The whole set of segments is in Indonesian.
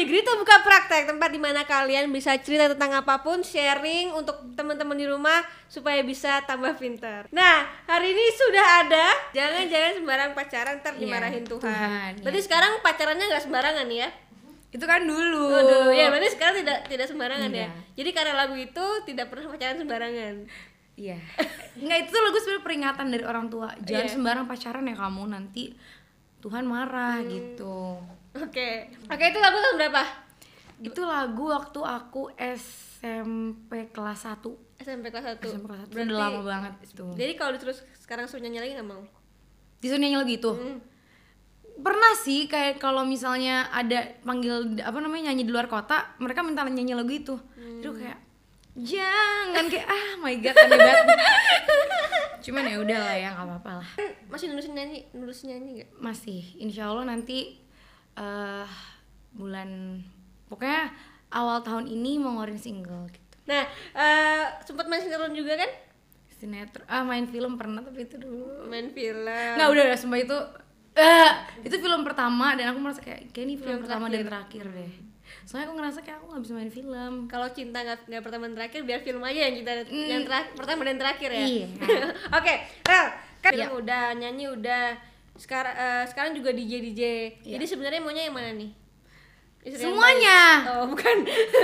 Degree tuh buka praktek tempat di mana kalian bisa cerita tentang apa pun, sharing untuk teman-teman di rumah supaya bisa tambah pintar. Nah, hari ini sudah ada. Jangan-jangan sembarang pacaran ntar Iya, dimarahin Tuhan. Tuhan, iya. Berarti sekarang pacarannya nggak sembarangan ya? Itu kan dulu. Oh, dulu. Ya, berarti sekarang tidak tidak sembarangan ya. Iya. Jadi karena lagu itu tidak pernah pacaran sembarangan. Iya. Enggak itu tuh lagu sebenarnya peringatan dari orang tua. Jangan Iya. sembarang pacaran ya kamu nanti Tuhan marah Hmm. gitu. Oke. Oke, itu lagu tahun berapa? Itu lagu waktu aku SMP kelas 1. SMP kelas 1. SMP kelas 1 udah lama banget itu. Jadi kalau terus sekarang suruh nyanyi lagi nggak mau? Disuruh nyanyi lagu itu. Hmm. Pernah sih kayak kalau misalnya ada panggil apa namanya nyanyi di luar kota, mereka minta nyanyi lagu itu. Hmm. Terus kayak jangan kayak ah my god aneh banget. Cuman ya udah lah ya nggak apa-apa lah. Masih nulisin nyanyi, nulisin nyanyi nggak? Masih, insya Allah nanti eh bulan pokoknya awal tahun ini mau ngeluarin single gitu. Nah, eh sempat main sinetron juga kan? Sinetron, ah main film pernah tapi itu dulu. Main film. Nggak udah udah sumpah itu eh itu film pertama dan aku merasa kayak kayak ini film, Film pertama dan terakhir deh. Soalnya aku ngerasa kayak aku nggak bisa main film. Kalau cinta nggak nggak pertama dan terakhir, biar film aja yang kita yang terakhir, pertama dan terakhir ya. Iya. Oke, Rel, kan Iya. udah, nyanyi udah. Sekarang eh, sekarang juga DJ DJ. Iya. Jadi sebenarnya maunya yang mana nih? Istri Semuanya. Oh, bukan.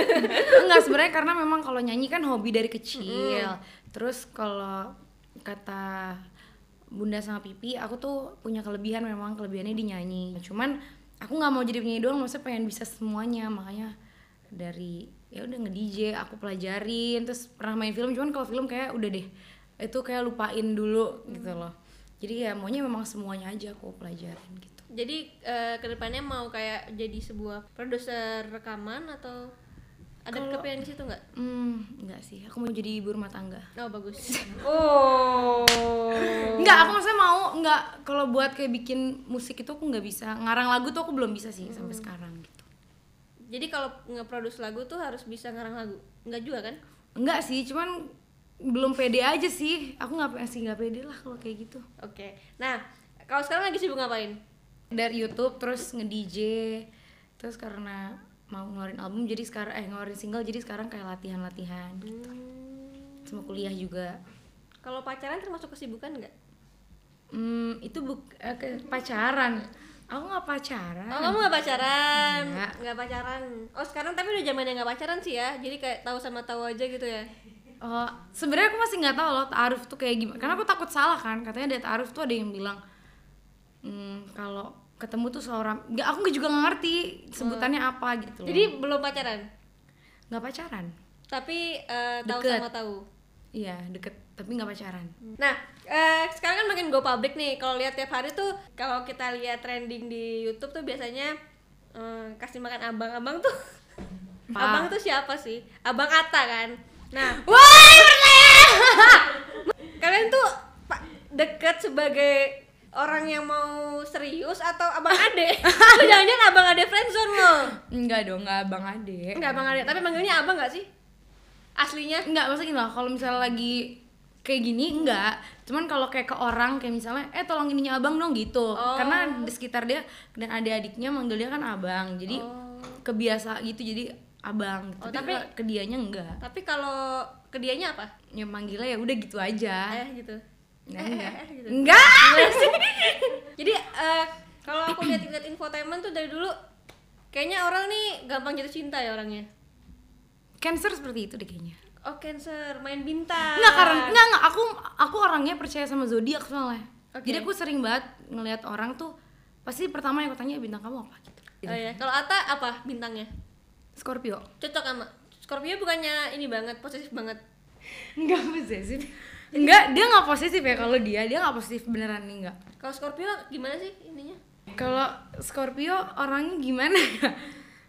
Enggak sebenarnya karena memang kalau nyanyi kan hobi dari kecil. Terus kalau kata Bunda sama Pipi, aku tuh punya kelebihan memang kelebihannya di nyanyi. Cuman aku nggak mau jadi penyanyi doang, maksudnya pengen bisa semuanya. Makanya dari ya udah nge-DJ, aku pelajarin, terus pernah main film, cuman kalau film kayak udah deh. Itu kayak lupain dulu gitu loh. Jadi ya maunya memang semuanya aja aku pelajarin gitu. Jadi eh, ke depannya mau kayak jadi sebuah produser rekaman atau ada Kalau- kepengen di situ nggak? Hmm, enggak sih. Aku mau jadi ibu rumah tangga. Oh bagus. Oh. Enggak, aku maksudnya mau enggak kalau buat kayak bikin musik itu aku nggak bisa. Ngarang lagu tuh aku belum bisa sih sampai sekarang gitu. Jadi kalau nge-produce lagu tuh harus bisa ngarang lagu. Enggak juga kan? Enggak sih, cuman belum pede aja sih. Aku nggak masih nggak pede lah kalau kayak gitu. Oke. Nah, kalau sekarang lagi sibuk ngapain? Dari YouTube terus nge-DJ, terus karena mau ngeluarin album jadi sekarang eh ngeluarin single jadi sekarang kayak latihan-latihan gitu. Sama kuliah juga. Kalau pacaran termasuk kesibukan nggak? Hmm, itu buk eh, ke- pacaran. Aku nggak pacaran. Oh, kamu nggak pacaran? Nggak pacaran. Oh, sekarang tapi udah zamannya nggak pacaran sih ya. Jadi kayak tahu sama tahu aja gitu ya. Oh, sebenarnya aku masih nggak tahu loh ta'aruf tuh kayak gimana. Karena aku takut salah kan. Katanya dari ta'aruf tuh ada yang bilang hmm, kalau ketemu tuh seorang nggak aku juga nggak ngerti sebutannya apa gitu loh. Jadi belum pacaran. nggak pacaran. Tapi eh, tahu Deket. sama tahu. Iya, deket tapi nggak pacaran. Nah, eh, sekarang kan makin go public nih. Kalau lihat tiap hari tuh, kalau kita lihat trending di YouTube tuh biasanya eh, kasih makan abang-abang tuh. Pak. abang tuh siapa sih? Abang Ata kan. Nah, Wah, pertanyaan. kalian tuh pak deket sebagai orang yang mau serius atau abang ade? Atau Jangan-jangan abang ade friendzone lo? Enggak dong, nggak abang ade. Enggak abang ade, tapi manggilnya abang nggak sih? Aslinya? Enggak, maksudnya gini loh, kalau misalnya lagi kayak gini enggak cuman kalau kayak ke orang kayak misalnya eh tolong ininya abang dong gitu Oh. karena di sekitar dia dan adik-adiknya manggil dia kan abang jadi Oh. kebiasa gitu jadi abang Oh, tapi, tapi- ke dianya enggak Tapi kalau ke dianya apa? ya manggilnya ya udah gitu aja Ayah gitu. Nah, Eh, enggak eh, eh, gitu. enggak Jadi eh, kalau aku lihat-lihat infotainment tuh dari dulu kayaknya orang nih gampang jatuh cinta ya orangnya. cancer seperti itu deh kayaknya Oh cancer, main bintang. enggak karena enggak enggak aku aku orangnya percaya sama zodiak soalnya Oke. jadi aku sering banget ngelihat orang tuh pasti pertama yang aku tanya bintang kamu apa gitu Oh ya, kalau Ata apa bintangnya? Scorpio Cocok sama Scorpio bukannya ini banget, posesif banget. Enggak posesif. Enggak, dia nggak posesif ya kalau dia, dia nggak posesif beneran nih enggak. Kalau Scorpio gimana sih ininya? Kalau Scorpio orangnya gimana ya?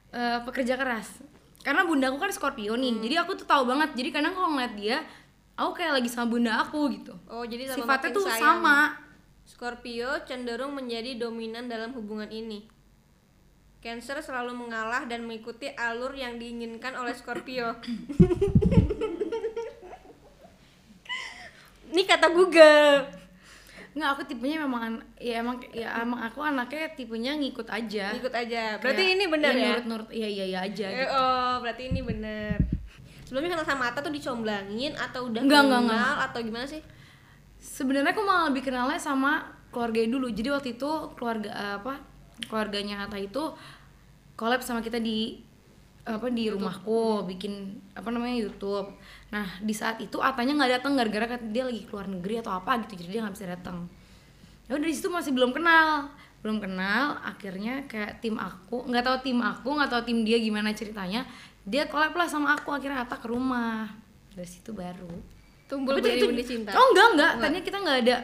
Eh, pekerja keras. Karena bundaku kan Scorpio nih, jadi aku tuh tahu banget. Jadi kadang kalau ngeliat dia, aku kayak lagi sama bunda aku gitu. Oh, jadi sama Sifatnya tuh sayang. sama. Scorpio cenderung menjadi dominan dalam hubungan ini. Cancer selalu mengalah dan mengikuti alur yang diinginkan oleh Scorpio. Ini kata Google. nggak aku tipenya memang an- ya emang ya emang aku anaknya tipenya ngikut aja ikut aja berarti Kayak, ini benar ya, nurut nurut iya iya iya aja Eh, gitu. oh berarti ini benar sebelumnya kenal sama Ata tuh dicomblangin atau udah Enggak, kenal enggak, enggak. atau gimana sih sebenarnya aku malah lebih kenalnya sama keluarga dulu jadi waktu itu keluarga eh, apa keluarganya Ata itu collab sama kita di apa di rumahku bikin apa namanya YouTube. Nah di saat itu Atanya nggak datang gara-gara dia lagi keluar negeri atau apa gitu jadi dia nggak bisa datang. Ya udah di situ masih belum kenal. Belum kenal akhirnya kayak tim aku nggak tahu tim aku nggak tahu tim dia gimana ceritanya dia collab lah sama aku akhirnya Ata ke rumah. Dari situ baru. Tumbul tapi itu, benih cinta? Oh enggak enggak, tadinya kita nggak ada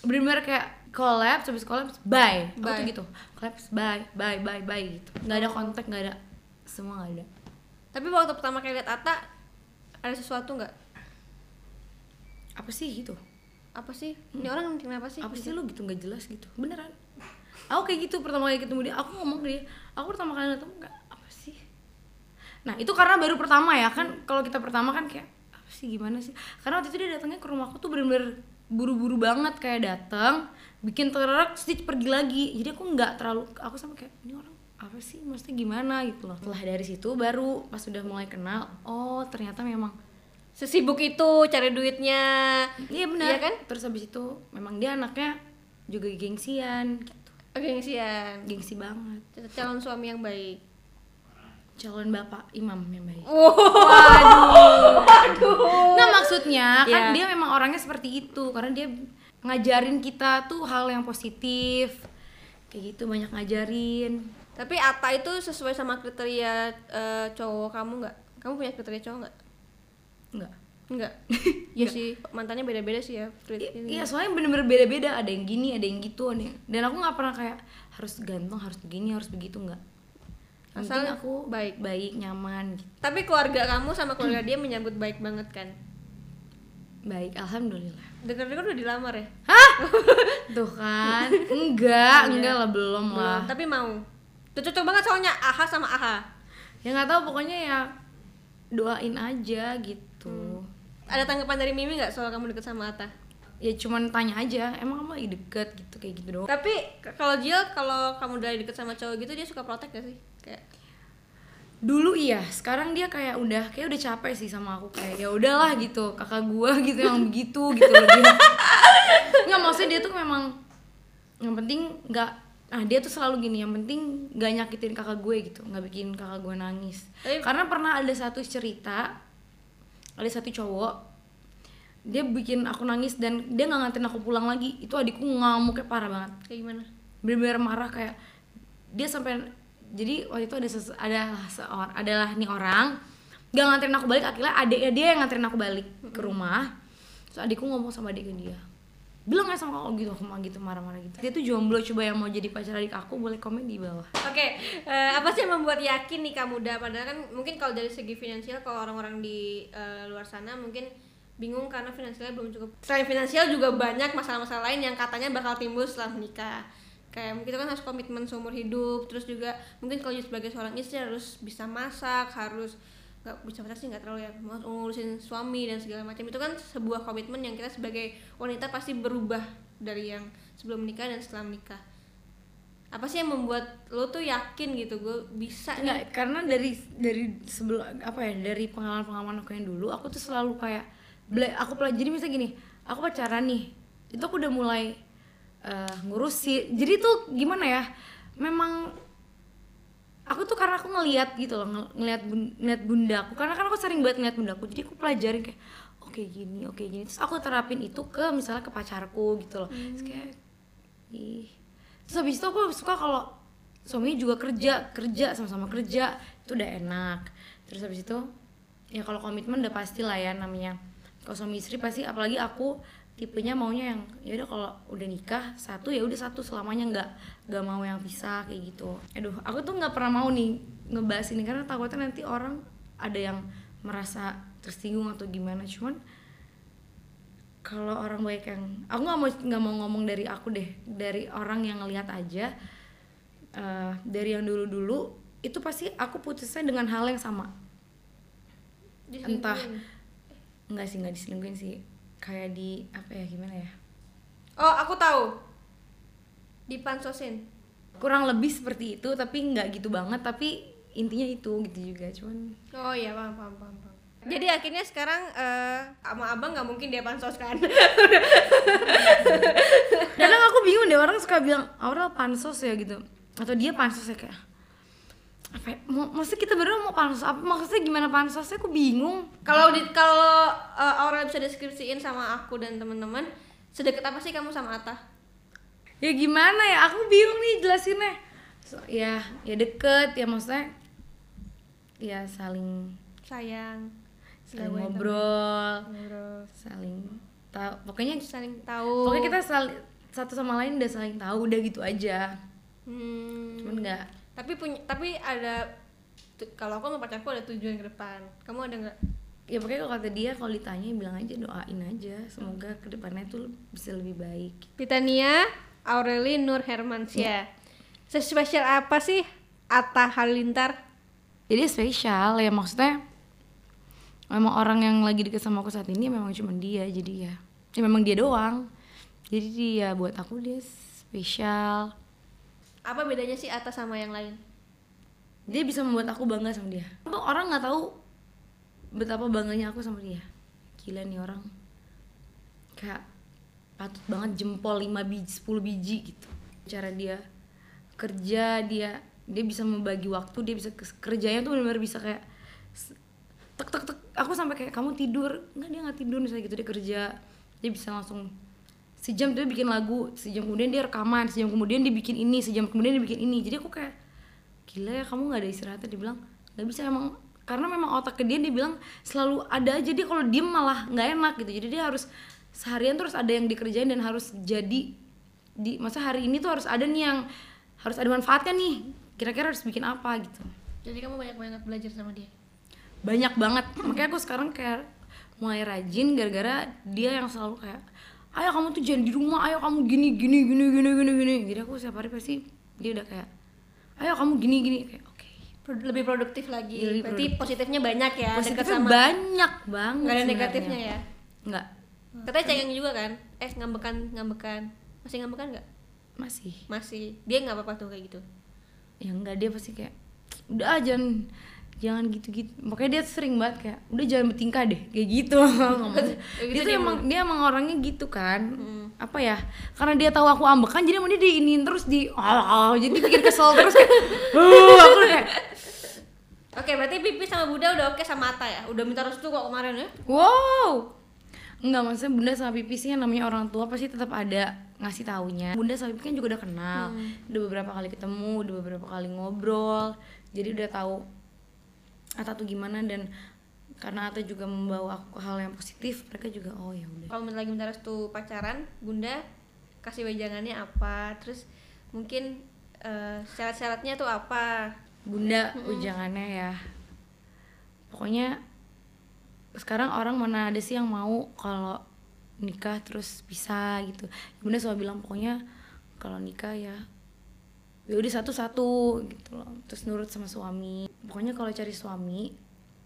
benar-benar kayak collab, habis collab bye. Aku Bye. tuh gitu. Collab bye, bye, bye, bye gitu. Nggak ada kontak, nggak ada semua nggak ada. tapi waktu pertama kali lihat Ata ada sesuatu nggak Apa sih gitu? apa sih ini orang kenapa sih Apa sih lu gitu nggak jelas gitu. Beneran. Aku kayak gitu pertama kali ketemu dia, aku ngomong ke dia, aku pertama kali ketemu nggak apa sih? Nah, itu karena baru pertama ya kan kalau kita pertama kan kayak apa sih gimana sih? Karena waktu itu dia datangnya ke rumahku tuh bener-bener buru-buru banget kayak datang bikin terek stitch pergi lagi. Jadi aku nggak terlalu aku sama kayak ini orang apa sih? Maksudnya gimana? gitu loh. Setelah dari situ baru pas udah mulai kenal oh ternyata memang sesibuk itu cari duitnya. Iya benar. Iya kan? terus habis itu memang dia anaknya juga gengsian gitu. Gengsian. Gengsi banget. Calon suami yang baik. Calon bapak imam yang baik. Waduh. Nah maksudnya kan Iya. dia memang orangnya seperti itu. Karena dia ngajarin kita tuh hal yang positif kayak gitu banyak ngajarin. Tapi Ata itu sesuai sama kriteria eh, cowok kamu nggak? Kamu punya kriteria cowok nggak? Enggak. Enggak. Iya sih, mantannya beda-beda sih ya. Kriteria. Iya soalnya bener-bener beda-beda ada yang gini ada yang gitu ada yang- dan aku nggak pernah kayak harus ganteng harus begini harus begitu nggak. Asal aku baik. baik nyaman gitu. Tapi keluarga kamu sama keluarga dia menyambut baik banget kan? Baik alhamdulillah. Dengar-dengar udah dilamar ya? Hah? Tuh kan enggak enggak lah belum lah. Belum, tapi mau. Tuh cocok banget soalnya AHA sama AHA. Ya nggak tahu pokoknya ya doain aja gitu. Ada tanggapan dari Mimi nggak soal kamu deket sama Ata? ya cuman tanya aja emang kamu lagi deket gitu kayak gitu doang Tapi kalau Jill kalau kamu udah deket sama cowok gitu dia suka protek gak sih? Kayak dulu iya sekarang dia kayak udah kayak udah capek sih sama aku. Kayak ya udahlah gitu. Kakak gua gitu yang begitu gitu loh dia. Nggak maksudnya dia tuh memang yang penting nggak nah dia tuh selalu gini yang penting nggak nyakitin kakak gue gitu nggak bikin kakak gue nangis. Tapi- karena pernah ada satu cerita ada satu cowok dia bikin aku nangis dan dia nggak nganterin aku pulang lagi. Itu adikku ngamuknya parah banget. Kayak gimana? bener-bener marah kayak dia sampai jadi waktu itu ada ses, ada seorang adalah nih orang gak nganterin aku balik akhirnya adiknya dia yang nganterin aku balik ke rumah terus adikku ngomong sama adiknya dia bilang ya sama aku gitu aku mah gitu marah-marah gitu dia tuh jomblo coba yang mau jadi pacar adik aku boleh komen di bawah Oke, eh, apa sih yang membuat yakin nikah muda? Padahal kan mungkin kalau dari segi finansial, kalau orang-orang di eh, luar sana mungkin bingung karena finansialnya belum cukup. Selain finansial juga banyak masalah-masalah lain yang katanya bakal timbul setelah menikah. Kayak kita kan harus komitmen seumur hidup, terus juga mungkin kalau sebagai seorang istri harus bisa masak, harus nggak bisa masak sih nggak terlalu ya ngurusin suami dan segala macam. Itu kan sebuah komitmen yang kita sebagai wanita pasti berubah dari yang sebelum menikah dan setelah menikah apa sih yang membuat lo tuh yakin gitu gue bisa nih? Enggak, karena dari dari sebelum apa ya dari pengalaman pengalaman aku yang dulu aku tuh selalu kayak aku pelajari misalnya gini aku pacaran nih itu aku udah mulai eh, ngurusi. Jadi tuh gimana ya? Memang aku tuh karena aku ngeliat gitu loh ng- ngeliat bun, ngeliat bundaku karena kan aku sering banget ngeliat bundaku jadi aku pelajarin kayak oke gini oke gini. Terus aku terapin itu ke misalnya ke pacarku gitu loh. Terus kayak ih. Terus habis itu aku suka kalau suaminya juga kerja kerja sama-sama kerja. Itu udah enak. Terus habis itu ya kalau komitmen udah pasti lah ya namanya. Kalau suami istri pasti apalagi aku tipenya maunya yang ya udah kalau udah nikah satu ya udah satu selamanya nggak nggak mau yang pisah kayak gitu. Aduh aku tuh nggak pernah mau nih ngebahas ini karena takutnya nanti orang ada yang merasa tersinggung atau gimana. Cuman kalau orang baik yang aku nggak mau nggak mau ngomong dari aku deh dari orang yang ngelihat aja eh, dari yang dulu dulu itu pasti aku putusnya dengan hal yang sama. Entah enggak sih nggak diselingkuhin sih kayak di apa ya gimana ya Oh, aku tahu. Dipansosin. kurang lebih seperti itu tapi nggak gitu banget tapi intinya itu gitu juga cuman Oh iya, paham, paham, paham. paham. Jadi akhirnya sekarang eh, sama abang nggak mungkin dia pansos kan? kadang aku bingung deh orang suka bilang Aurel pansos ya gitu atau dia pansos ya kayak apa ya? mau maksudnya kita berdua mau pansos apa maksudnya gimana pansosnya aku bingung Kalau di kalau eh, Aurel bisa deskripsiin sama aku dan teman-teman, sedekat apa sih kamu sama Ata? ya gimana ya aku bingung nih jelasinnya So, ya ya deket ya maksudnya ya saling Sayang, saling ngobrol ngobrol, saling tahu pokoknya saling tahu. pokoknya kita saling satu sama lain udah saling tahu udah gitu aja Hmm. cuman nggak Tapi punya tapi ada kalau aku sama pacarku ada tujuan ke depan. Kamu ada nggak? ya pokoknya kalau kata dia kalau ditanya bilang aja doain aja semoga ke depannya tuh bisa lebih baik Titania Aureli Nur Hermansyah. Sespesial apa sih Atta Halilintar? jadi spesial ya maksudnya memang orang yang lagi deket sama aku saat ini memang cuma dia jadi ya ya memang dia doang jadi dia buat aku dia spesial Apa bedanya sih Atta sama yang lain? dia bisa membuat aku bangga sama dia. Tuh orang nggak tahu betapa bangganya aku sama dia. Gila nih orang. Kayak patut banget jempol 5 biji 10 biji gitu. Cara dia kerja dia dia bisa membagi waktu dia bisa kerjanya tuh benar-benar bisa kayak tek tek tek. Aku sampai kayak kamu tidur. Nggak dia nggak tidur misalnya gitu dia kerja. Dia bisa langsung sejam dia bikin lagu sejam kemudian dia rekaman sejam kemudian dia bikin ini sejam kemudian dia bikin ini. Jadi aku kayak gila ya kamu nggak ada istirahatnya dia bilang nggak bisa emang karena memang otak ke dia dia bilang selalu ada aja. Dia kalau diem malah nggak enak gitu. Jadi dia harus seharian terus ada yang dikerjain dan harus jadi di masa hari ini tuh harus ada nih yang harus ada manfaatnya nih? Kira-kira harus bikin apa gitu. Jadi kamu banyak banget belajar sama dia. banyak banget. Makanya aku sekarang kayak mulai rajin gara-gara dia yang selalu kayak ayo kamu tuh jangan di rumah ayo kamu gini gini gini gini gini gini jadi aku setiap hari pasti dia udah kayak ayo kamu gini gini kayak oke Pro- Lebih produktif lagi. Lebih Berarti positifnya banyak ya. dekat positifnya sama. banyak banget Nggak ada sebenarnya. negatifnya ya. nggak Katanya cengeng juga kan? Eh ngambekan ngambekan. Masih ngambekan nggak? masih Masih. Dia nggak apa-apa tuh kayak gitu. ya enggak dia pasti kayak udah jangan jangan gitu-gitu. Makanya dia sering banget kayak udah jangan bertingkah deh. Kayak gitu. Gitu dia tuh dia emang dia emang orangnya gitu kan. Hmm. apa ya? Karena dia tahu aku ambekan jadi emang dia diinin terus di ah, jadi bikin kesel terus kayak uh, aku kayak Oke, berarti Pipi sama Bunda udah oke sama Atta ya? Udah minta restu kok kemarin ya? wow. Enggak, maksudnya bunda sama pipi sih yang namanya orang tua pasti tetap ada ngasih taunya. Bunda sama pipi kan juga udah kenal. Udah beberapa kali ketemu, udah beberapa kali ngobrol. Jadi udah tahu Ata tuh gimana? Dan karena Ata juga membawa aku ke hal yang positif Mereka juga oh ya udah. Kalau lagi minta restu pacaran, Bunda kasih wejangannya apa? Terus mungkin eh, syarat-syaratnya tuh apa? Bunda ujangannya ya. Pokoknya sekarang orang mana ada sih yang mau kalau nikah terus bisa gitu. Bunda selalu bilang pokoknya kalau nikah ya udah satu-satu gitu loh. Terus nurut sama suami. Pokoknya kalau cari suami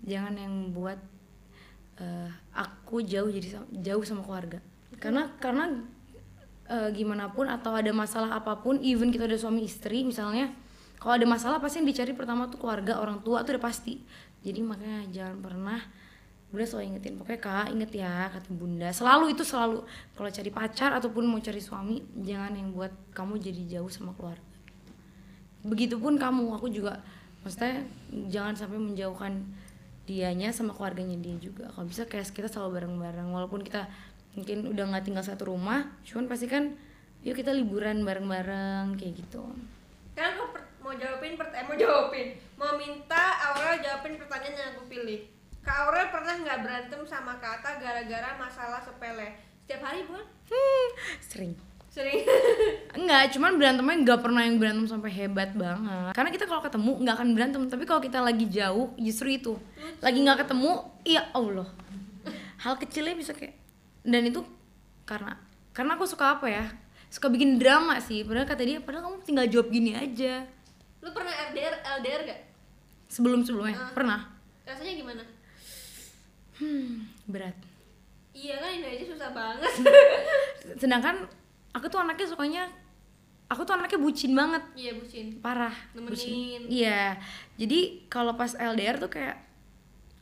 jangan yang buat eh, aku jauh jadi jauh sama keluarga. Karena karena eh, gimana pun atau ada masalah apa pun even kita udah suami istri misalnya kalau ada masalah pasti yang dicari pertama tuh keluarga orang tua tuh udah pasti. Jadi makanya jangan pernah bunda selalu ingetin. Pokoknya kak inget ya kata bunda. Selalu itu selalu. Kalau cari pacar ataupun mau cari suami jangan yang buat kamu jadi jauh sama keluarga begitupun kamu aku juga maksudnya jangan sampai menjauhkan dianya sama keluarganya dia juga kalau bisa kayak kita selalu bareng-bareng walaupun kita mungkin udah nggak tinggal satu rumah cuman pasti kan yuk kita liburan bareng-bareng kayak gitu Sekarang aku mau jawabin eh, mau jawabin, mau minta Aurel jawabin pertanyaan yang aku pilih. Kak Aurel pernah nggak berantem sama Kak Atta gara-gara masalah sepele? Setiap hari bukan? sering Sering. Enggak, cuman berantemnya nggak pernah yang berantem sampai hebat banget. Karena kita kalau ketemu nggak akan berantem, tapi kalau kita lagi jauh justru itu. Lagi nggak ketemu, ya Allah. Hal kecilnya bisa kayak dan itu karena karena aku suka apa ya? Suka bikin drama sih. Padahal kata dia, padahal kamu tinggal jawab gini aja. Lu pernah LDR LDR gak? Sebelum-sebelumnya Ah. pernah. Rasanya gimana? Hmm, berat. Iya kan ini aja susah banget. Sedangkan aku tuh anaknya sukanya aku tuh anaknya bucin banget. Iya bucin. Parah Nemenin. bucin. Iya jadi kalau pas LDR tuh kayak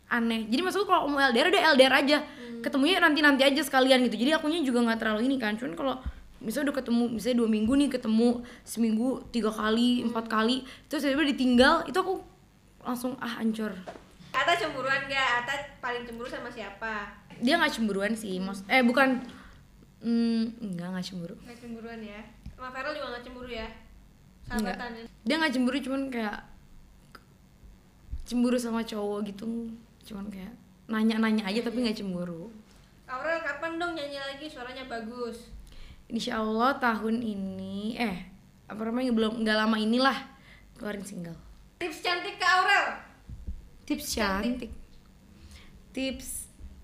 aneh. Jadi maksudku kalau mau LDR udah LDR aja. Ketemunya nanti nanti aja sekalian gitu. Jadi akunya juga nggak terlalu ini kan. Cuman kalau misalnya udah ketemu misalnya dua minggu nih ketemu seminggu tiga kali empat kali terus tiba-tiba ditinggal itu aku langsung ah hancur. Ata cemburuan gak? Ata paling cemburu sama siapa? dia nggak cemburuan sih mas eh bukan hmm, enggak nggak cemburu Gak cemburuan ya Sama Feral juga gak cemburu ya? Enggak. Sahabatan ya? dia nggak cemburu cuman kayak cemburu sama cowok gitu cuman kayak nanya-nanya aja tapi nggak cemburu Aurel kapan dong nyanyi lagi? Suaranya bagus Insya Allah tahun ini eh apa namanya belum nggak lama inilah keluarin single Tips cantik ke Aurel tips Cantik. cantik tips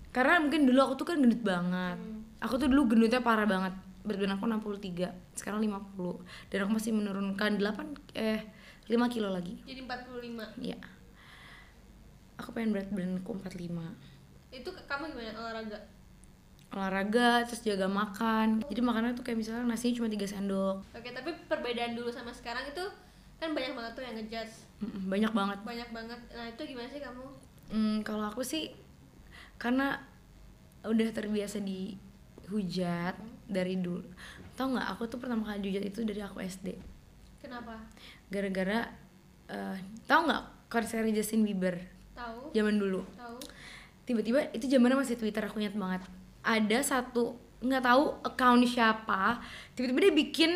karena mungkin dulu aku tuh kan gendut banget aku tuh dulu gendutnya parah banget. Berat badan aku 63 sekarang 50 dan aku masih menurunkan 8 eh 5 kilo lagi. Jadi 45 Iya. Aku pengen berat badanku 45 Itu kamu gimana? Olahraga? olahraga terus jaga makan. Jadi makannya tuh kayak misalnya nasinya cuma 3 sendok. Oke tapi perbedaan dulu sama sekarang itu Kan banyak banget tuh yang ngejudge. Banyak banget. Banyak banget. Nah itu gimana sih kamu? Hmm, kalau aku sih karena udah terbiasa dihujat dari dulu. Tau nggak? Aku tuh pertama kali dihujat itu dari aku SD. Kenapa? Gara-gara eh tau nggak konser Justin Bieber Tahu? zaman dulu. Tahu? Tiba-tiba itu zamannya masih Twitter aku ingat banget. Ada satu nggak tahu account siapa, tiba-tiba dia bikin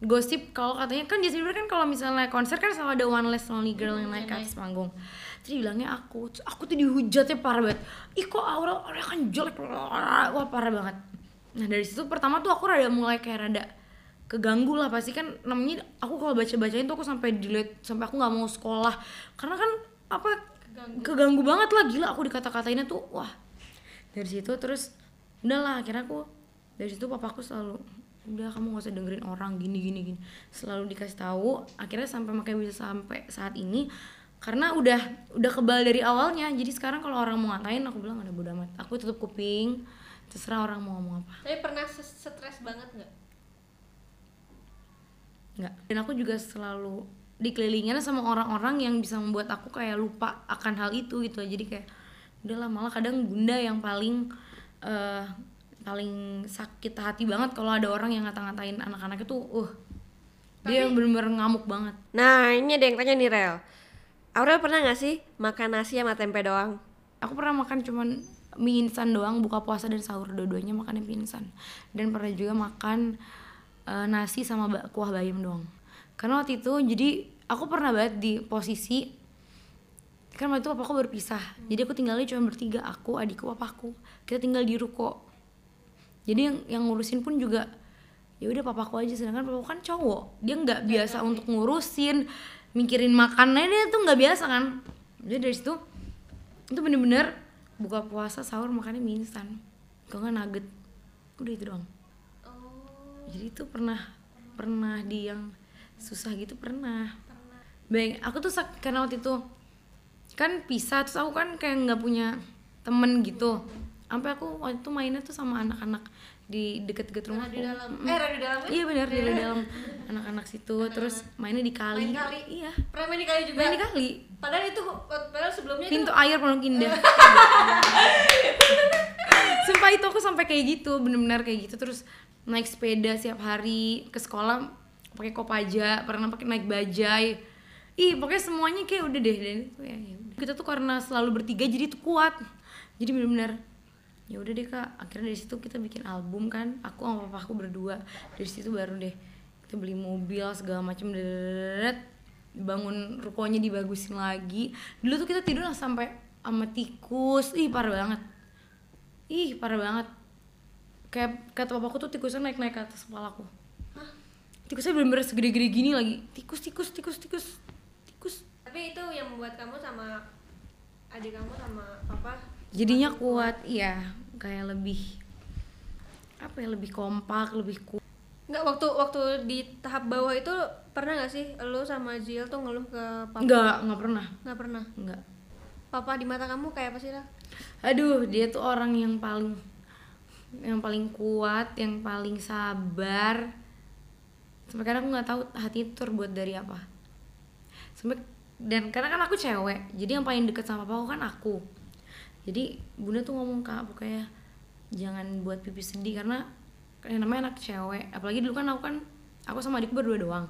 gosip kalau katanya kan Justin Bieber kan kalau misalnya konser kan selalu ada one less lonely girl yang naik ke atas panggung. Terus bilangnya aku, aku tuh dihujatnya parah banget. Ih kok Aurel, Aurel kan jelek, wah parah banget. Nah dari situ pertama tuh aku rada mulai kayak rada keganggu lah. Pasti kan namanya aku kalau baca bacain tuh aku sampai delete sampai aku nggak mau sekolah. Karena kan apa Keganggu. keganggu banget lah. Gila aku dikata-katainnya tuh wah. Dari situ terus udahlah akhirnya aku dari situ papaku selalu udah kamu gak usah dengerin orang gini gini gini. Selalu dikasih tahu akhirnya sampai makanya bisa sampai saat ini karena udah udah kebal dari awalnya. Jadi sekarang kalau orang mau ngatain aku bilang ada bodo amat. Aku tutup kuping terserah orang mau ngomong apa. Tapi pernah stres banget nggak? nggak. Dan aku juga selalu dikelilingin sama orang-orang yang bisa membuat aku kayak lupa akan hal itu gitu. Jadi kayak udahlah malah kadang bunda yang paling eh, paling sakit hati banget kalau ada orang yang ngata-ngatain anak-anak itu. Uh dia bener-bener ngamuk banget. Nah ini ada yang tanya nih Rel. Aurel pernah gak sih makan nasi sama tempe doang? aku pernah makan cuman mie instan doang buka puasa dan sahur dua-duanya makannya mie instan. Dan pernah juga makan eh, nasi sama kuah bayam doang. Karena waktu itu jadi aku pernah banget di posisi kan waktu itu papaku berpisah jadi aku tinggalnya cuma bertiga aku adikku papaku. Kita tinggal di ruko. Jadi yang yang ngurusin pun juga ya udah papaku aja. Sedangkan papaku kan cowok. Dia nggak biasa untuk ngurusin mikirin makannya dia tuh nggak biasa kan. Jadi dari situ itu bener-bener buka puasa sahur makannya mie instan. Kalau nggak nugget. Udah itu doang. Oh. Jadi itu pernah pernah di yang susah gitu pernah. Bang, aku tuh karena waktu itu kan pisah terus aku kan kayak nggak punya temen gitu. Sampai aku waktu itu mainnya tuh sama anak-anak di deket-deket rumah di dalam. Eh radio dalam ya? iya benar di dalam anak-anak situ terus mainnya di kali. Main kali? iya. Pernah main di kali juga? main di kali. Padahal itu Padahal sebelumnya itu pintu air pondok indah. Sumpah itu aku sampai kayak gitu bener-bener kayak gitu. Terus naik sepeda setiap hari ke sekolah pakai kopaja pernah pakai naik bajai. Ih pokoknya semuanya kayak udah deh dan itu ya, ya kita tuh karena selalu bertiga jadi tuh kuat. Jadi bener-bener ya udah deh kak. Akhirnya dari situ kita bikin album kan. Aku sama papa aku berdua. Dari situ baru deh kita beli mobil segala macam deret. Bangun rukonya dibagusin lagi. Dulu tuh kita tidur sampai sama tikus. Ih parah banget. Ih parah banget. Kayak kata papaku tuh tikusnya naik naik ke atas kepala aku. Tikusnya bener-bener segede-gede gini lagi. Tikus tikus tikus tikus. Tikus. Tapi itu yang membuat kamu sama adik kamu sama papa jadinya kuat iya. Kayak lebih apa ya lebih kompak lebih kuat Enggak waktu waktu di tahap bawah itu pernah gak sih lu sama Zil tuh ngeluh ke papa? nggak nggak pernah. Nggak pernah. nggak. Papa di mata kamu kayak apa sih lah? aduh dia tuh orang yang paling yang paling kuat yang paling sabar. Sampai kadang aku nggak tahu hati itu terbuat dari apa. Sampai dan karena kan aku cewek jadi yang paling deket sama papa aku kan aku jadi bunda tuh ngomong kak pokoknya jangan buat pipi sedih karena yang namanya anak cewek. Apalagi dulu kan aku kan aku sama adik berdua doang.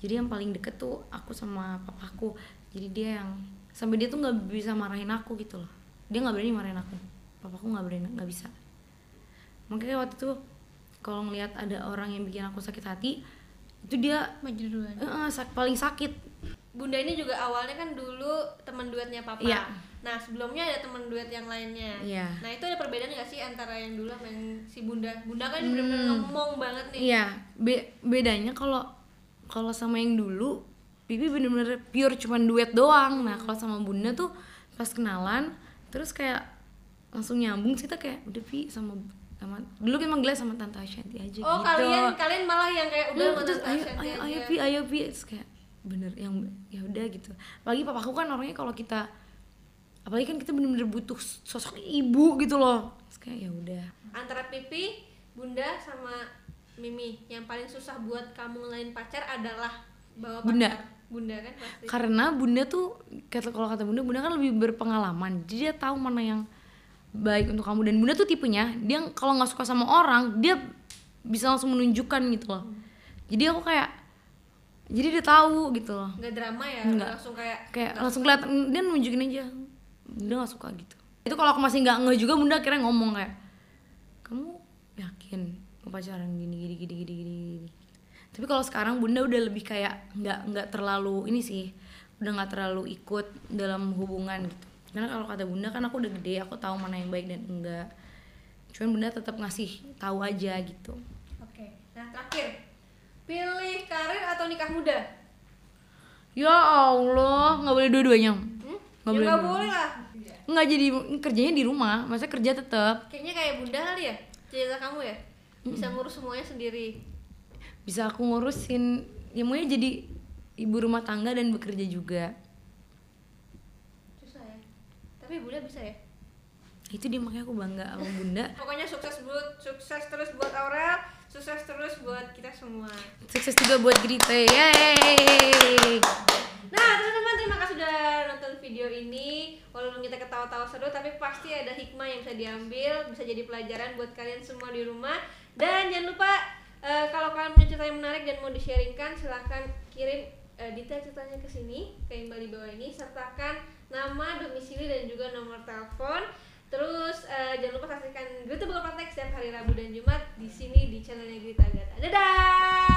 Jadi yang paling deket tuh aku sama papaku. Jadi dia yang sampai dia tuh nggak bisa marahin aku gitu loh. Dia nggak berani marahin aku. Papaku nggak berani nggak bisa. Makanya waktu itu kalau ngelihat ada orang yang bikin aku sakit hati itu dia maju duluan. Sak- paling sakit Bunda ini juga awalnya kan dulu teman duetnya papa. Iya. Nah sebelumnya ada teman duet yang lainnya. Iya. Nah itu ada perbedaan nggak sih antara yang dulu sama yang si Bunda? Bunda kan bener-bener ngomong banget nih. Hmm. Iya, be- bedanya kalau kalau sama yang dulu Bibi bener-bener pure cuman duet doang. Nah, kalau sama Bunda tuh pas kenalan terus kayak langsung nyambung sih kita kayak udah Pi sama sama dulu kan manggilnya sama Tante Ashanti aja Oh gitu. kalian kalian malah yang kayak udah Hmm, sama terus Tante ayo ayo ayo Pi ayo Pi terus kayak bener yang ya udah gitu. Apalagi papaku kan orangnya kalau kita apalagi kan kita bener-bener butuh sosok ibu gitu loh. Terus kayak ya udah. Antara Pipi, Bunda sama Mimi yang paling susah buat kamu ngelain pacar adalah bawa pacar. Bunda. Bunda kan pasti. karena bunda tuh kata kalau kata bunda bunda kan lebih berpengalaman jadi dia tahu mana yang baik untuk kamu dan bunda tuh tipenya dia kalau nggak suka sama orang dia bisa langsung menunjukkan gitu loh jadi aku kayak jadi dia tahu gitu loh Nggak drama ya, Nggak. langsung kayak kayak langsung kelihatan dia nunjukin aja bunda nggak suka gitu itu kalau aku masih nggak nge juga bunda akhirnya ngomong kayak kamu yakin mau pacaran gini gini gini gini gini, gini. tapi kalau sekarang bunda udah lebih kayak nggak nggak terlalu ini sih udah nggak terlalu ikut dalam hubungan gitu karena kalau kata bunda kan aku udah gede aku tahu mana yang baik dan enggak cuman bunda tetap ngasih tahu aja gitu Oke. Nah, terakhir. Pilih karir atau nikah muda? ya allah nggak boleh dua-duanya Hmm? Nggak ya boleh nggak boleh lah. nggak jadi kerjanya di rumah masa kerja tetap Kayaknya kayak bunda kali ya, cerita kamu ya. Bisa ngurus semuanya sendiri. bisa aku ngurusin ya maunya jadi ibu rumah tangga dan bekerja juga Susah ya. Tapi bunda bisa ya. itu dia makanya aku bangga sama bunda Pokoknya sukses buat sukses terus buat Aurel, sukses terus buat kita semua. sukses juga buat Grita yeay Nah, teman-teman terima kasih sudah nonton video ini. Walaupun kita ketawa-tawa seru, tapi pasti ada hikmah yang bisa diambil, bisa jadi pelajaran buat kalian semua di rumah. Dan jangan lupa eh, kalau kalian punya cerita yang menarik dan mau di-sharingkan, silahkan kirim eh, detail ceritanya ke sini, ke email di bawah ini, sertakan nama, domisili dan juga nomor telepon. Terus eh, jangan lupa saksikan Buka Praktek setiap hari Rabu dan Jumat di sini di channelnya Grita Agata. Dadah!